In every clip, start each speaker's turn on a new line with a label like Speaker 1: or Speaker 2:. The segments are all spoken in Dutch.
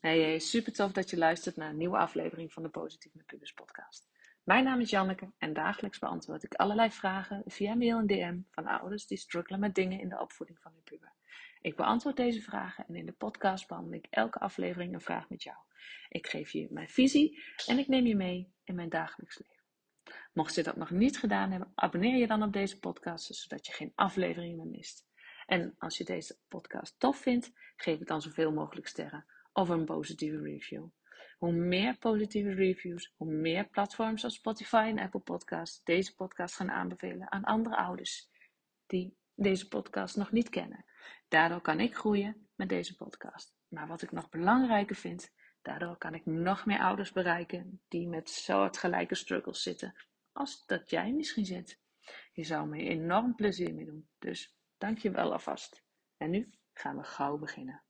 Speaker 1: Hey, super tof dat je luistert naar een nieuwe aflevering van de Positief met Pubers podcast. Mijn naam is Janneke en dagelijks beantwoord ik allerlei vragen via mail en DM van ouders die struggelen met dingen in de opvoeding van hun puber. Ik beantwoord deze vragen en in de podcast behandel ik elke aflevering een vraag met jou. Ik geef je mijn visie en ik neem je mee in mijn dagelijks leven. Mocht je dat nog niet gedaan hebben, abonneer je dan op deze podcast zodat je geen aflevering meer mist. En als je deze podcast tof vindt, geef het dan zoveel mogelijk sterren of een positieve review. Hoe meer positieve reviews, hoe meer platforms als Spotify en Apple Podcasts deze podcast gaan aanbevelen aan andere ouders die deze podcast nog niet kennen. Daardoor kan ik groeien met deze podcast. Maar wat ik nog belangrijker vind, daardoor kan ik nog meer ouders bereiken die met soortgelijke struggles zitten als dat jij misschien zit. Je zou me enorm plezier mee doen. Dus dank je wel alvast. En nu gaan we gauw beginnen.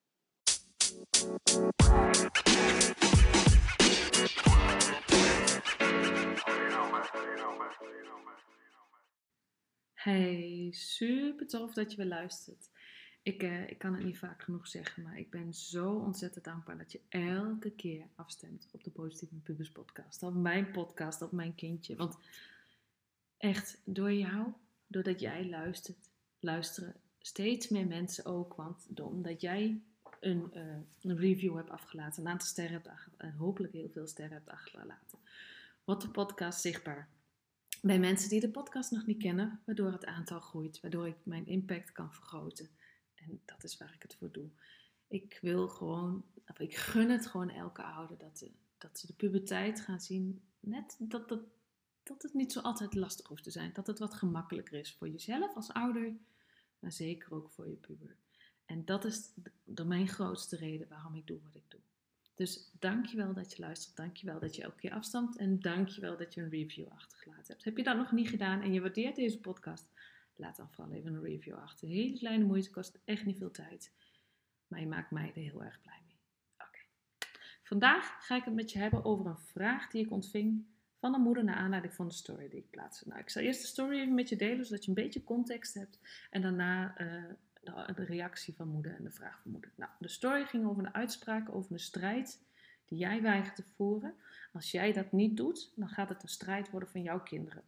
Speaker 1: Hey, super tof dat je weer luistert. Ik, uh, ik kan het niet vaak genoeg zeggen, maar ik ben zo ontzettend dankbaar dat je elke keer afstemt op de Positieve Pubers podcast. Op mijn podcast, op mijn kindje. Want echt, door jou, doordat jij luistert, luisteren steeds meer mensen ook. Want omdat jij een, uh, een, review hebt afgelaten, een aantal sterren hebt en hopelijk heel veel sterren hebt achtergelaten, wordt de podcast zichtbaar bij mensen die de podcast nog niet kennen, waardoor het aantal groeit, waardoor ik mijn impact kan vergroten. En dat is waar ik het voor doe. Ik wil gewoon, of ik gun het gewoon elke ouder dat, de, dat ze de puberteit gaan zien. Net dat, dat, dat het niet zo altijd lastig hoeft te zijn. Dat het wat gemakkelijker is voor jezelf als ouder, maar zeker ook voor je puber. En dat is de, mijn grootste reden waarom ik doe wat ik doe. Dus dankjewel dat je luistert. Dankjewel dat je elke keer afstamt. En dankjewel dat je een review achtergelaten hebt. Heb je dat nog niet gedaan en je waardeert deze podcast? Laat dan vooral even een review achter. Hele kleine moeite, kost echt niet veel tijd. Maar je maakt mij er heel erg blij mee. Oké. Vandaag ga ik het met je hebben over een vraag die ik ontving van een moeder naar aanleiding van de story die ik plaatste. Nou, ik zal eerst de story even met je delen, zodat je een beetje context hebt. En daarna uh, de, reactie van moeder en de vraag van moeder. Nou, de story ging over een uitspraak over een strijd die jij weigert te voeren. Als jij dat niet doet, dan gaat het een strijd worden van jouw kinderen.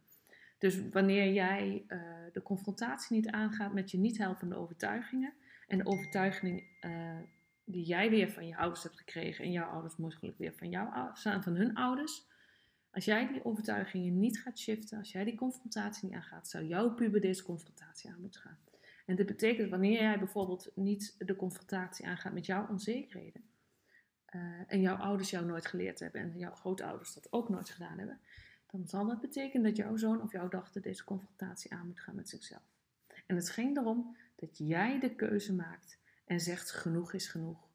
Speaker 1: Dus wanneer jij uh, de confrontatie niet aangaat met je niet helpende overtuigingen en de overtuiging uh, die jij weer van je ouders hebt gekregen en jouw ouders mogelijk weer van, jouw, van hun ouders. Als jij die overtuigingen niet gaat shiften, als jij die confrontatie niet aangaat, zou jouw puber deze confrontatie aan moeten gaan. En dit betekent wanneer jij bijvoorbeeld niet de confrontatie aangaat met jouw onzekerheden. Uh, en jouw ouders jou nooit geleerd hebben en jouw grootouders dat ook nooit gedaan hebben. Dan zal dat betekenen dat jouw zoon of jouw dochter deze confrontatie aan moet gaan met zichzelf. En het ging erom dat jij de keuze maakt en zegt genoeg is genoeg.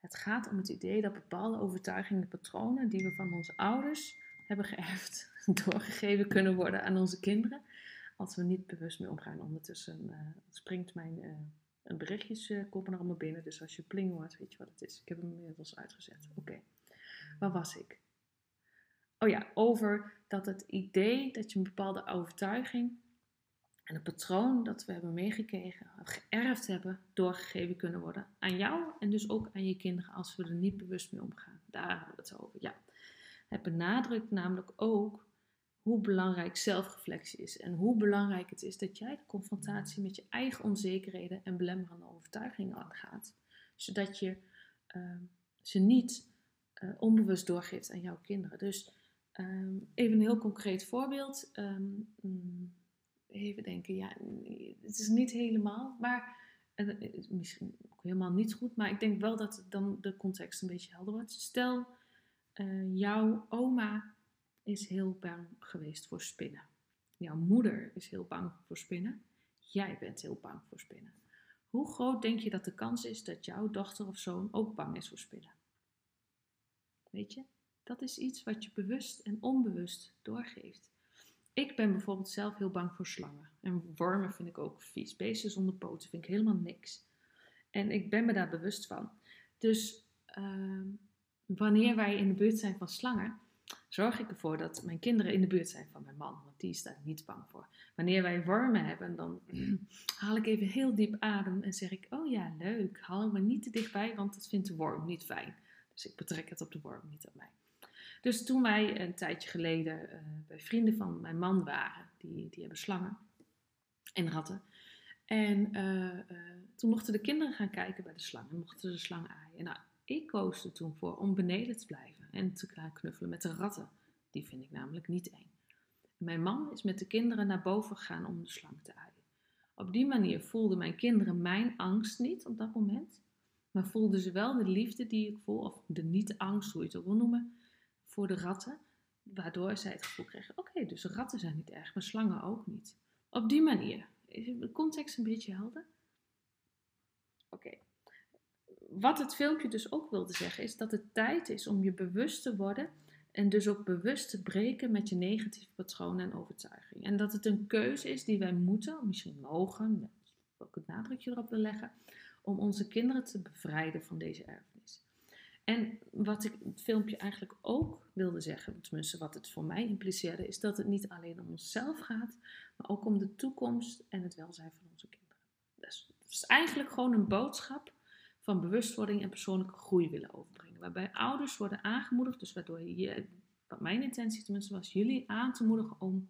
Speaker 1: Het gaat om het idee dat bepaalde overtuigingen, patronen die we van onze ouders hebben geërfd, doorgegeven kunnen worden aan onze kinderen als we niet bewust mee omgaan. Ondertussen uh, springt mijn uh, een berichtjeskop naar me binnen. Dus als je pling hoort, weet je wat het is. Ik heb hem inmiddels uitgezet. Oké, waar was ik? Oh ja, over dat het idee dat je een bepaalde overtuiging en een patroon dat we hebben meegekregen, geërfd hebben, doorgegeven kunnen worden aan jou en dus ook aan je kinderen als we er niet bewust mee omgaan. Daar hebben we het over. Ja. Het benadrukt namelijk ook hoe belangrijk zelfreflectie is en hoe belangrijk het is dat jij de confrontatie met je eigen onzekerheden en belemmerende overtuigingen aangaat, zodat je uh, ze niet uh, onbewust doorgeeft aan jouw kinderen. Dus um, even een heel concreet voorbeeld. Um, even denken, ja, het is niet helemaal, maar uh, misschien ook helemaal niet goed, maar ik denk wel dat dan de context een beetje helder wordt. Stel, eh, jouw oma is heel bang geweest voor spinnen. Jouw moeder is heel bang voor spinnen. Jij bent heel bang voor spinnen. Hoe groot denk je dat de kans is dat jouw dochter of zoon ook bang is voor spinnen? Weet je, dat is iets wat je bewust en onbewust doorgeeft. Ik ben bijvoorbeeld zelf heel bang voor slangen. En wormen vind ik ook vies. Beesten zonder poten vind ik helemaal niks. En ik ben me daar bewust van. Dus uh, wanneer wij in de buurt zijn van slangen, zorg ik ervoor dat mijn kinderen in de buurt zijn van mijn man, want die is daar niet bang voor. Wanneer wij wormen hebben, dan haal ik even heel diep adem en zeg ik: Oh ja, leuk, haal me niet te dichtbij, want dat vindt de worm niet fijn. Dus ik betrek het op de worm, niet op mij. Dus toen wij een tijdje geleden uh, bij vrienden van mijn man waren, die, die hebben slangen en ratten. En uh, uh, toen mochten de kinderen gaan kijken bij de slangen, mochten de slang aaien. Nou, ik koos er toen voor om beneden te blijven en te gaan knuffelen met de ratten. Die vind ik namelijk niet eng. Mijn man is met de kinderen naar boven gegaan om de slang te aaien. Op die manier voelden mijn kinderen mijn angst niet op dat moment, maar voelden ze wel de liefde die ik voel, of de niet-angst, hoe je het ook wil noemen, voor de ratten, waardoor zij het gevoel kregen: oké, dus ratten zijn niet erg, maar slangen ook niet. Op die manier. Is de context een beetje helder? Oké. Wat het filmpje dus ook wilde zeggen, is dat het tijd is om je bewust te worden en dus ook bewust te breken met je negatieve patronen en overtuigingen. En dat het een keuze is die wij moeten, misschien mogen, ook het nadrukje erop wil leggen, om onze kinderen te bevrijden van deze erfenis. En wat ik het filmpje eigenlijk ook wilde zeggen, tenminste wat het voor mij impliceerde, is dat het niet alleen om onszelf gaat, maar ook om de toekomst en het welzijn van onze kinderen. Dus is eigenlijk gewoon een boodschap van bewustwording en persoonlijke groei willen overbrengen. Waarbij ouders worden aangemoedigd, dus waardoor je, wat mijn intentie tenminste was, jullie aan te moedigen om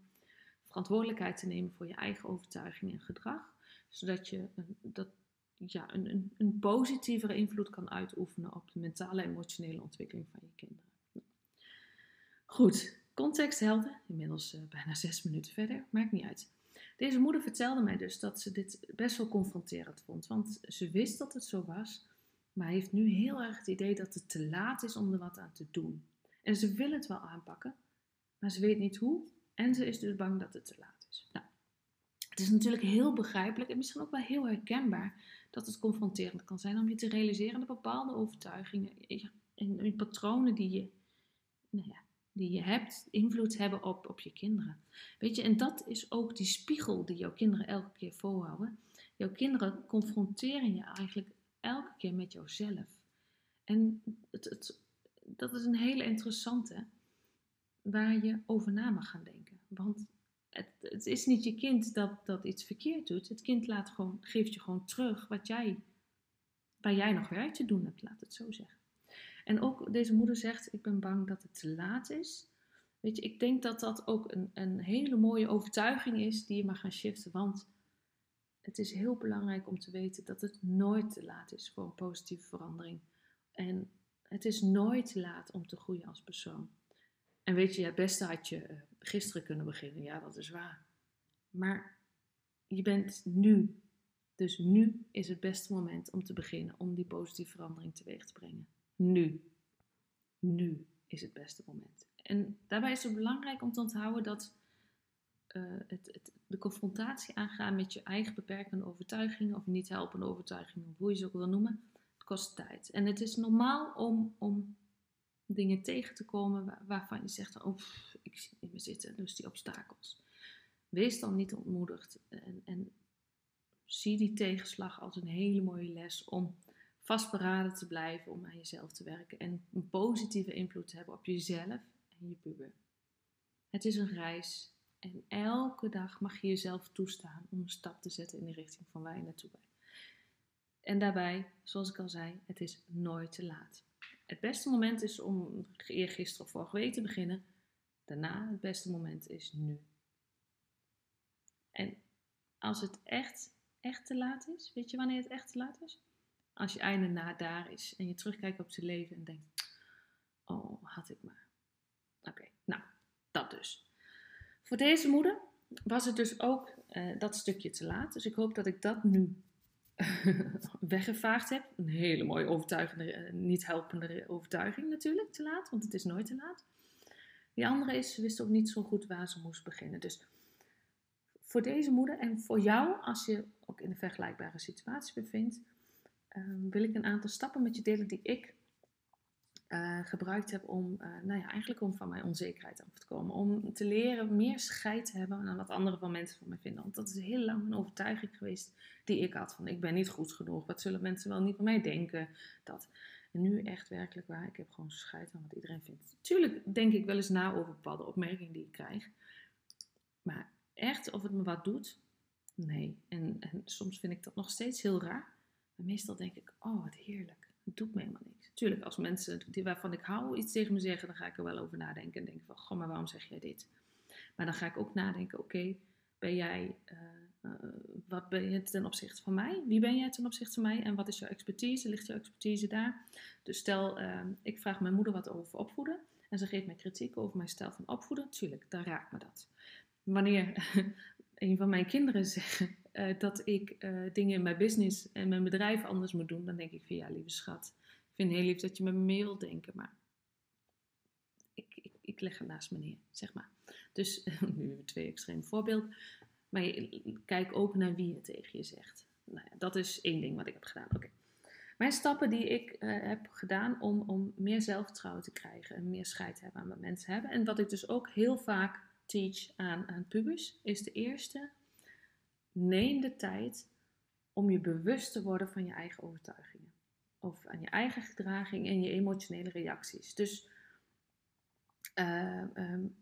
Speaker 1: verantwoordelijkheid te nemen voor je eigen overtuiging en gedrag. Zodat je dat, ja, een, een, positievere invloed kan uitoefenen op de mentale en emotionele ontwikkeling van je kinderen. Goed, context helder. Inmiddels uh, bijna zes minuten verder, maakt niet uit. Deze moeder vertelde mij dus dat ze dit best wel confronterend vond. Want ze wist dat het zo was, maar heeft nu heel erg het idee dat het te laat is om er wat aan te doen. En ze wil het wel aanpakken, maar ze weet niet hoe. En ze is dus bang dat het te laat is. Nou, het is natuurlijk heel begrijpelijk en misschien ook wel heel herkenbaar dat het confronterend kan zijn om je te realiseren dat bepaalde overtuigingen en patronen die je nou ja, die je hebt, invloed hebben op, op je kinderen. Weet je, en dat is ook die spiegel die jouw kinderen elke keer voorhouden. Jouw kinderen confronteren je eigenlijk elke keer met jouzelf. En het, het, dat is een hele interessante, waar je over na mag gaan denken. Want het, het is niet je kind dat, dat iets verkeerd doet. Het kind laat gewoon, geeft je gewoon terug wat jij, waar jij nog werk te doen hebt, laat het zo zeggen. En ook deze moeder zegt: Ik ben bang dat het te laat is. Weet je, ik denk dat dat ook een, een hele mooie overtuiging is die je mag gaan shiften. Want het is heel belangrijk om te weten dat het nooit te laat is voor een positieve verandering. En het is nooit te laat om te groeien als persoon. En weet je, het beste had je uh, gisteren kunnen beginnen. Ja, dat is waar. Maar je bent nu. Dus nu is het beste moment om te beginnen om die positieve verandering teweeg te brengen nu. Nu is het beste moment. En daarbij is het belangrijk om te onthouden dat uh, het, het, de confrontatie aangaan met je eigen beperkende overtuigingen of niet helpende overtuigingen, hoe je ze ook wil noemen, het kost tijd. En het is normaal om, om dingen tegen te komen waarvan je zegt, oh, ik zie niet meer zitten, dus die obstakels. Wees dan niet ontmoedigd en, en zie die tegenslag als een hele mooie les om vastberaden te blijven om aan jezelf te werken en een positieve invloed te hebben op jezelf en je puber. Het is een reis en elke dag mag je jezelf toestaan om een stap te zetten in de richting van waar je naartoe bent. En daarbij, zoals ik al zei, het is nooit te laat. Het beste moment is om eergisteren of vorige week te beginnen. Daarna het beste moment is nu. En als het echt, echt te laat is, weet je wanneer het echt te laat is? Als je einde na daar is en je terugkijkt op zijn leven en denkt: Oh, had ik maar. Oké, nou, dat dus. Voor deze moeder was het dus ook uh, dat stukje te laat. Dus ik hoop dat ik dat nu weggevaagd heb. Een hele mooie overtuigende, uh, niet helpende overtuiging natuurlijk, te laat, want het is nooit te laat. Die andere is, ze wist ook niet zo goed waar ze moest beginnen. Dus voor deze moeder en voor jou, als je ook in een vergelijkbare situatie bevindt, Ehm, wil ik een aantal stappen met je delen die ik uh, gebruikt heb om, uh, nou ja, eigenlijk om van mijn onzekerheid af te komen. Om te leren meer scheid te hebben aan wat anderen van mensen van mij vinden. Want dat is heel lang een overtuiging geweest die ik had. Van ik ben niet goed genoeg. Wat zullen mensen wel niet van mij denken? Dat. En nu echt werkelijk waar. Ik heb gewoon scheid aan wat iedereen vindt. Tuurlijk denk ik wel eens na over bepaalde opmerkingen die ik krijg. Maar echt of het me wat doet? Nee. En, en soms vind ik dat nog steeds heel raar. Maar meestal denk ik, oh wat heerlijk. Het doet me helemaal niks. Tuurlijk, als mensen waarvan ik hou iets tegen me zeggen, dan ga ik er wel over nadenken. En denken van, goh, maar waarom zeg jij dit? Maar dan ga ik ook nadenken, oké, ben jij, uh, uh, wat ben je ten opzichte van mij? Wie ben jij ten opzichte van mij? En wat is jouw expertise? Ligt jouw expertise daar? Dus stel, uh, ik vraag mijn moeder wat over opvoeden. En ze geeft mij kritiek over mijn stijl van opvoeden. Tuurlijk, dan raakt me dat. Wanneer een van mijn kinderen zegt dat ik dingen in mijn business en mijn bedrijf anders moet doen, dan denk ik van ja, lieve schat, ik vind het heel lief dat je met me mee wilt denken, maar ik, ik, ik leg het naast me neer, zeg maar. Dus nu hebben we twee extreme voorbeelden. Maar kijk ook naar wie het tegen je zegt. Nou ja, dat is één ding wat ik heb gedaan. Mijn stappen die ik uh, heb gedaan om, om meer zelfvertrouwen te krijgen en meer scheid te hebben aan wat mensen hebben. En wat ik dus ook heel vaak teach aan, aan pubers, is de eerste. Neem de tijd om je bewust te worden van je eigen overtuigingen. Of aan je eigen gedraging en je emotionele reacties. Dus uh, um,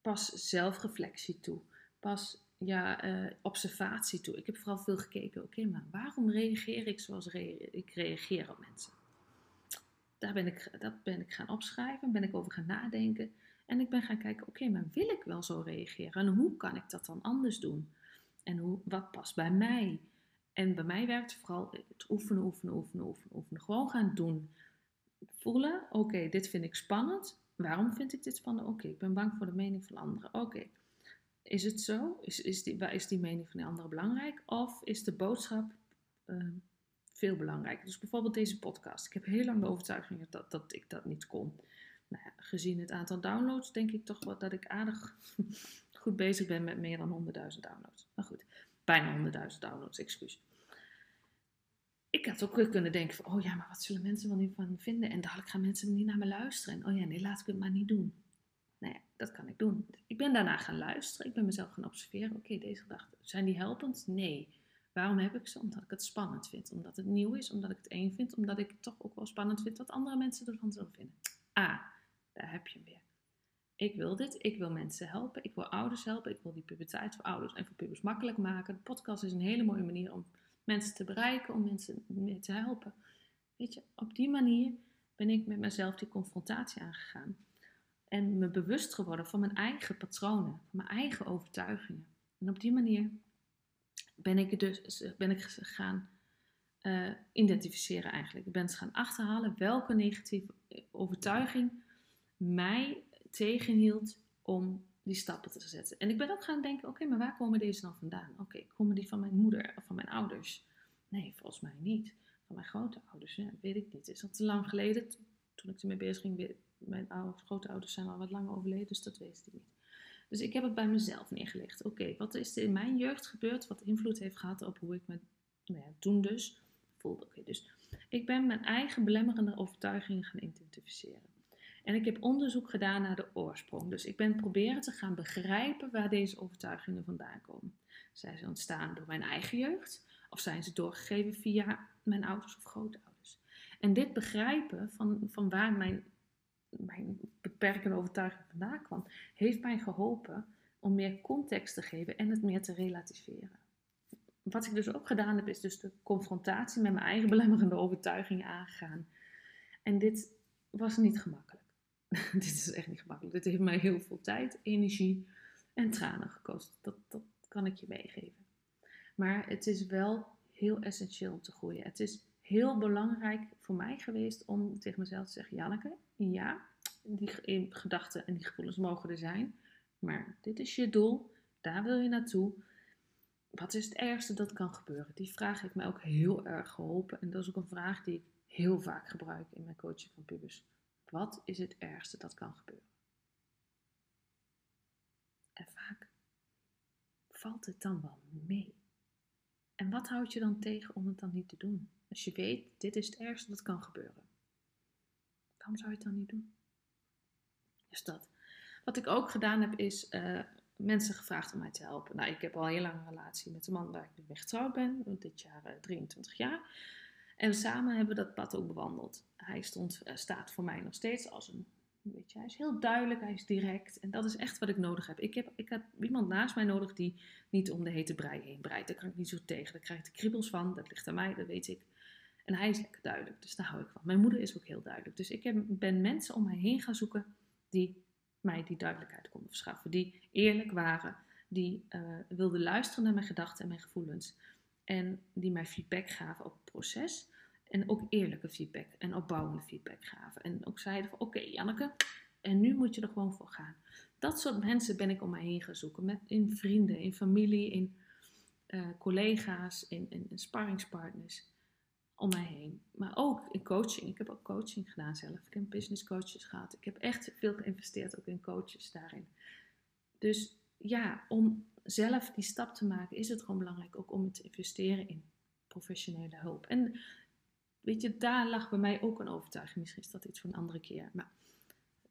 Speaker 1: pas zelfreflectie toe. Pas ja, uh, observatie toe. Ik heb vooral veel gekeken, oké, maar waarom reageer ik zoals ik reageer op mensen? Daar ben ik, dat ben ik gaan opschrijven, ben ik over gaan nadenken. En ik ben gaan kijken, oké, maar wil ik wel zo reageren? En hoe kan ik dat dan anders doen? En hoe, wat past bij mij? En bij mij werkt vooral het oefenen, oefenen, oefenen, oefenen, oefenen. Gewoon gaan doen. Voelen, oké, dit vind ik spannend. Waarom vind ik dit spannend? Oké, ik ben bang voor de mening van anderen. Oké, is het zo? Is, is, die, is die mening van de anderen belangrijk? Of is de boodschap uh, veel belangrijker? Dus bijvoorbeeld deze podcast. Ik heb heel lang de overtuiging dat, dat ik dat niet kon. Nou ja, gezien het aantal downloads denk ik toch wel dat ik aardig goed bezig ben met meer dan 100.000 downloads. Maar goed, bijna 100.000 downloads, excuus ik had ook kunnen denken van, oh ja, maar wat zullen mensen wel van vinden? En dadelijk gaan mensen niet naar me luisteren. En oh ja, nee, laat ik het maar niet doen. Nou ja, dat kan ik doen. Ik ben daarna gaan luisteren. Ik ben mezelf gaan observeren. Oké, deze gedachten, zijn die helpend? Nee. Waarom heb ik ze? Omdat ik het spannend vind. Omdat het nieuw is. Omdat ik het eng vind. Omdat ik toch ook wel spannend vind wat andere mensen ervan zullen vinden. Ah, daar heb je hem weer. Ik wil dit. Ik wil mensen helpen. Ik wil ouders helpen. Ik wil die puberteit voor ouders en voor pubers makkelijk maken. De podcast is een hele mooie manier om mensen te bereiken, om mensen mee te helpen. Weet je, op die manier ben ik met mezelf die confrontatie aangegaan. En me bewust geworden van mijn eigen patronen, van mijn eigen overtuigingen. En op die manier ben ik dus ben ik gaan uh, identificeren eigenlijk. Ik ben eens gaan achterhalen welke negatieve overtuiging mij tegenhield om die stappen te zetten. En ik ben ook gaan denken, oké, maar waar komen deze dan vandaan? Oké, komen die van mijn moeder of van mijn ouders? Nee, volgens mij niet. Van mijn grootouders, ja, weet ik niet. Is dat te lang geleden? Toen ik ermee bezig ging, mijn ouders, grootouders zijn al wat langer overleden, dus dat weet ik niet. Dus ik heb het bij mezelf neergelegd. Oké, wat is er in mijn jeugd gebeurd wat invloed heeft gehad op hoe ik me nou ja, toen dus voelde? Oké, dus ik ben mijn eigen belemmerende overtuigingen gaan identificeren. En ik heb onderzoek gedaan naar de oorsprong. Dus ik ben proberen te gaan begrijpen waar deze overtuigingen vandaan komen. Zijn ze ontstaan door mijn eigen jeugd? Of zijn ze doorgegeven via mijn ouders of grootouders? En dit begrijpen van, van waar mijn, mijn beperkende overtuiging vandaan kwam, heeft mij geholpen om meer context te geven en het meer te relativeren. Wat ik dus ook gedaan heb, is dus de confrontatie met mijn eigen belemmerende overtuigingen aangegaan. En dit was niet gemakkelijk. dit is echt niet gemakkelijk. Dit heeft mij heel veel tijd, energie en tranen gekost. Dat, dat kan ik je meegeven. Maar het is wel heel essentieel om te groeien. Het is heel belangrijk voor mij geweest om tegen mezelf te zeggen: Janneke, ja, die gedachten en die gevoelens mogen er zijn. Maar dit is je doel, daar wil je naartoe. Wat is het ergste dat kan gebeuren? Die vraag heeft mij ook heel erg geholpen. En dat is ook een vraag die ik heel vaak gebruik in mijn coaching van pubers. Wat is het ergste dat kan gebeuren? En vaak valt het dan wel mee. En wat houdt je dan tegen om het dan niet te doen? Als je weet, dit is het ergste dat kan gebeuren. Waarom zou je het dan niet doen? Dus dat. Wat ik ook gedaan heb, is uh, mensen gevraagd om mij te helpen. Nou, ik heb al heel lang een relatie met de man waar ik nu mee getrouwd ben. Dit jaar uh, eh, 23 jaar. En samen hebben we dat pad ook bewandeld. Hij stond, uh, staat voor mij nog steeds als een Weet je, hij is heel duidelijk, hij is direct. En dat is echt wat ik nodig heb. Ik heb, ik heb iemand naast mij nodig die niet om de hete brei heen breidt. Daar kan ik niet zo tegen. Daar krijg ik de kriebels van. Dat ligt aan mij, dat weet ik. En hij is lekker duidelijk, dus daar hou ik van. Mijn moeder is ook heel duidelijk. Dus ik heb, ben mensen om mij heen gaan zoeken die mij die duidelijkheid konden verschaffen. Die eerlijk waren, die uh, wilden luisteren naar mijn gedachten en mijn gevoelens. En die mij feedback gaven op het proces. En ook eerlijke feedback en opbouwende feedback gaven. En ook zeiden van oké Janneke, en nu moet je er gewoon voor gaan. Dat soort mensen ben ik om mij heen gaan zoeken. Met, in vrienden, in familie, in uh, collega's, in, in, in sparringspartners om mij heen. Maar ook in coaching. Ik heb ook coaching gedaan zelf. Ik heb business coaches gehad. Ik heb echt veel geïnvesteerd ook in coaches daarin. Dus ja, om zelf die stap te maken is het gewoon belangrijk ook om te investeren in professionele hulp. En weet je, daar lag bij mij ook een overtuiging. Misschien is dat iets voor een andere keer. Maar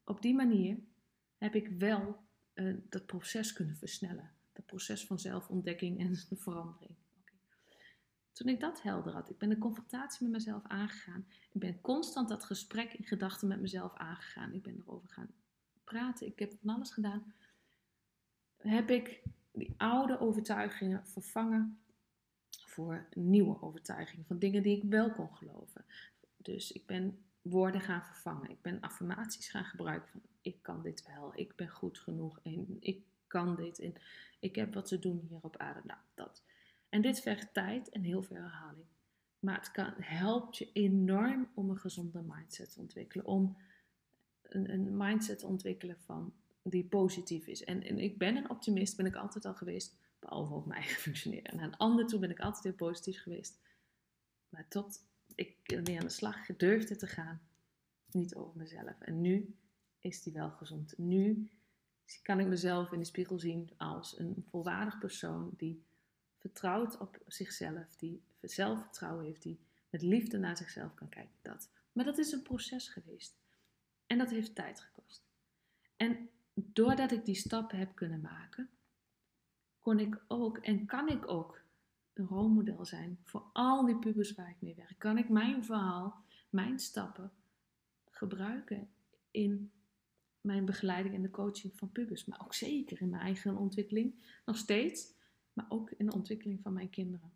Speaker 1: op die manier heb ik wel uh, dat proces kunnen versnellen. Dat proces van zelfontdekking en verandering. Toen ik dat helder had, ik ben de confrontatie met mezelf aangegaan. Ik ben constant dat gesprek in gedachten met mezelf aangegaan. Ik ben erover gaan praten. Ik heb van alles gedaan. Heb ik die oude overtuigingen vervangen voor nieuwe overtuigingen. Van dingen die ik wel kon geloven. Dus ik ben woorden gaan vervangen. Ik ben affirmaties gaan gebruiken van ik kan dit wel. Ik ben goed genoeg. En ik kan dit. En ik heb wat te doen hier op aarde. Nou, dat. En dit vergt tijd en heel veel herhaling. Maar het kan, helpt je enorm om een gezonde mindset te ontwikkelen. Om een, een mindset te ontwikkelen van, die positief is. En, en, ik ben een optimist, ben ik altijd al geweest. Behalve op mijn eigen functioneren. En aan een ander toe ben ik altijd heel positief geweest. Maar tot ik weer aan de slag durfde te gaan, niet over mezelf. En nu is die wel gezond. Nu kan ik mezelf in de spiegel zien als een volwaardig persoon die vertrouwt op zichzelf, die zelfvertrouwen heeft, die met liefde naar zichzelf kan kijken. Dat. Maar dat is een proces geweest. En dat heeft tijd gekost. En doordat ik die stappen heb kunnen maken, kon ik ook en kan ik ook een rolmodel zijn voor al die pubers waar ik mee werk. Kan ik mijn verhaal, mijn stappen gebruiken in mijn begeleiding en de coaching van pubers, maar ook zeker in mijn eigen ontwikkeling, nog steeds maar ook in de ontwikkeling van mijn kinderen.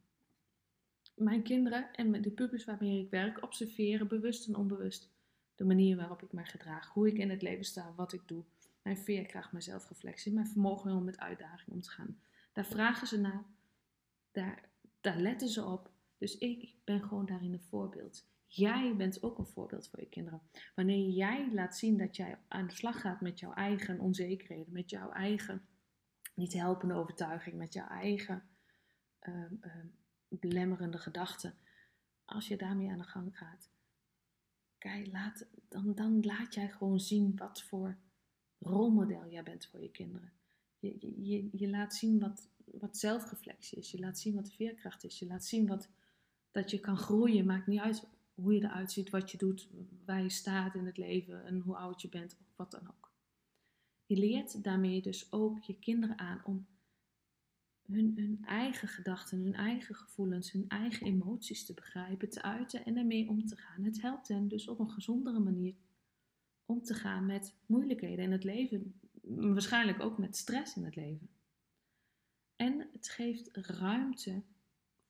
Speaker 1: Mijn kinderen en de pubers waarmee ik werk observeren, bewust en onbewust, de manier waarop ik mij gedraag, hoe ik in het leven sta, wat ik doe, mijn veerkracht, mijn zelfreflectie, mijn vermogen om met uitdagingen om te gaan. Daar vragen ze naar, daar, daar letten ze op. Dus ik ben gewoon daarin een voorbeeld. Jij bent ook een voorbeeld voor je kinderen. Wanneer jij laat zien dat jij aan de slag gaat met jouw eigen onzekerheden, met jouw eigen niet helpende overtuiging, met jouw eigen uh, belemmerende gedachten. Als je daarmee aan de gang gaat, kijk, laat, dan, dan laat jij gewoon zien wat voor rolmodel jij bent voor je kinderen. Je, je, laat zien wat, wat zelfreflectie is. Je laat zien wat veerkracht is. Je laat zien wat, dat je kan groeien. Maakt niet uit hoe je eruit ziet, wat je doet, waar je staat in het leven en hoe oud je bent of wat dan ook. Je leert daarmee dus ook je kinderen aan om hun, hun eigen gedachten, hun eigen gevoelens, hun eigen emoties te begrijpen, te uiten en ermee om te gaan. Het helpt hen dus op een gezondere manier om te gaan met moeilijkheden in het leven, waarschijnlijk ook met stress in het leven. En het geeft ruimte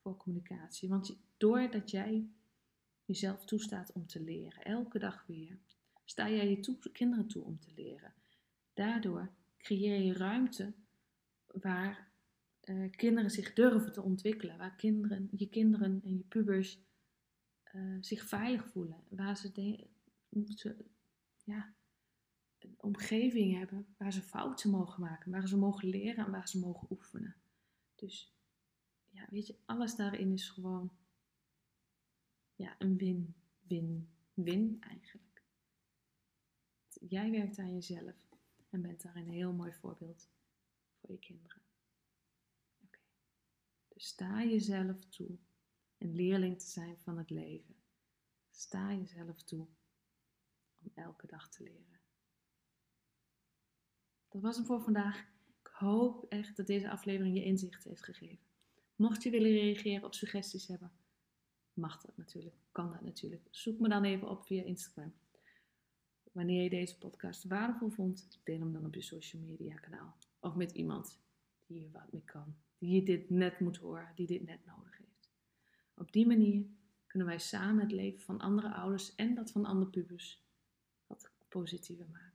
Speaker 1: voor communicatie, want doordat jij jezelf toestaat om te leren, elke dag weer, sta jij je kinderen toe om te leren. Daardoor creëer je ruimte waar uh, kinderen zich durven te ontwikkelen, waar kinderen, je kinderen en je pubers uh, zich veilig voelen, waar ze, ze ja, een omgeving hebben waar ze fouten mogen maken, waar ze mogen leren en waar ze mogen oefenen. Dus ja, weet je, alles daarin is gewoon ja, een win, win, win eigenlijk. Jij werkt aan jezelf en bent daar een heel mooi voorbeeld voor je kinderen. Oké. Dus sta jezelf toe een leerling te zijn van het leven. Sta jezelf toe om elke dag te leren. Dat was hem voor vandaag. Ik hoop echt dat deze aflevering je inzicht heeft gegeven. Mocht je willen reageren of suggesties hebben, mag dat natuurlijk, kan dat natuurlijk. Zoek me dan even op via Instagram. Wanneer je deze podcast waardevol vond, deel hem dan op je social media kanaal. Of met iemand die je wat mee kan. Die dit net moet horen, die dit net nodig heeft. Op die manier kunnen wij samen het leven van andere ouders en dat van andere pubers wat positiever maken.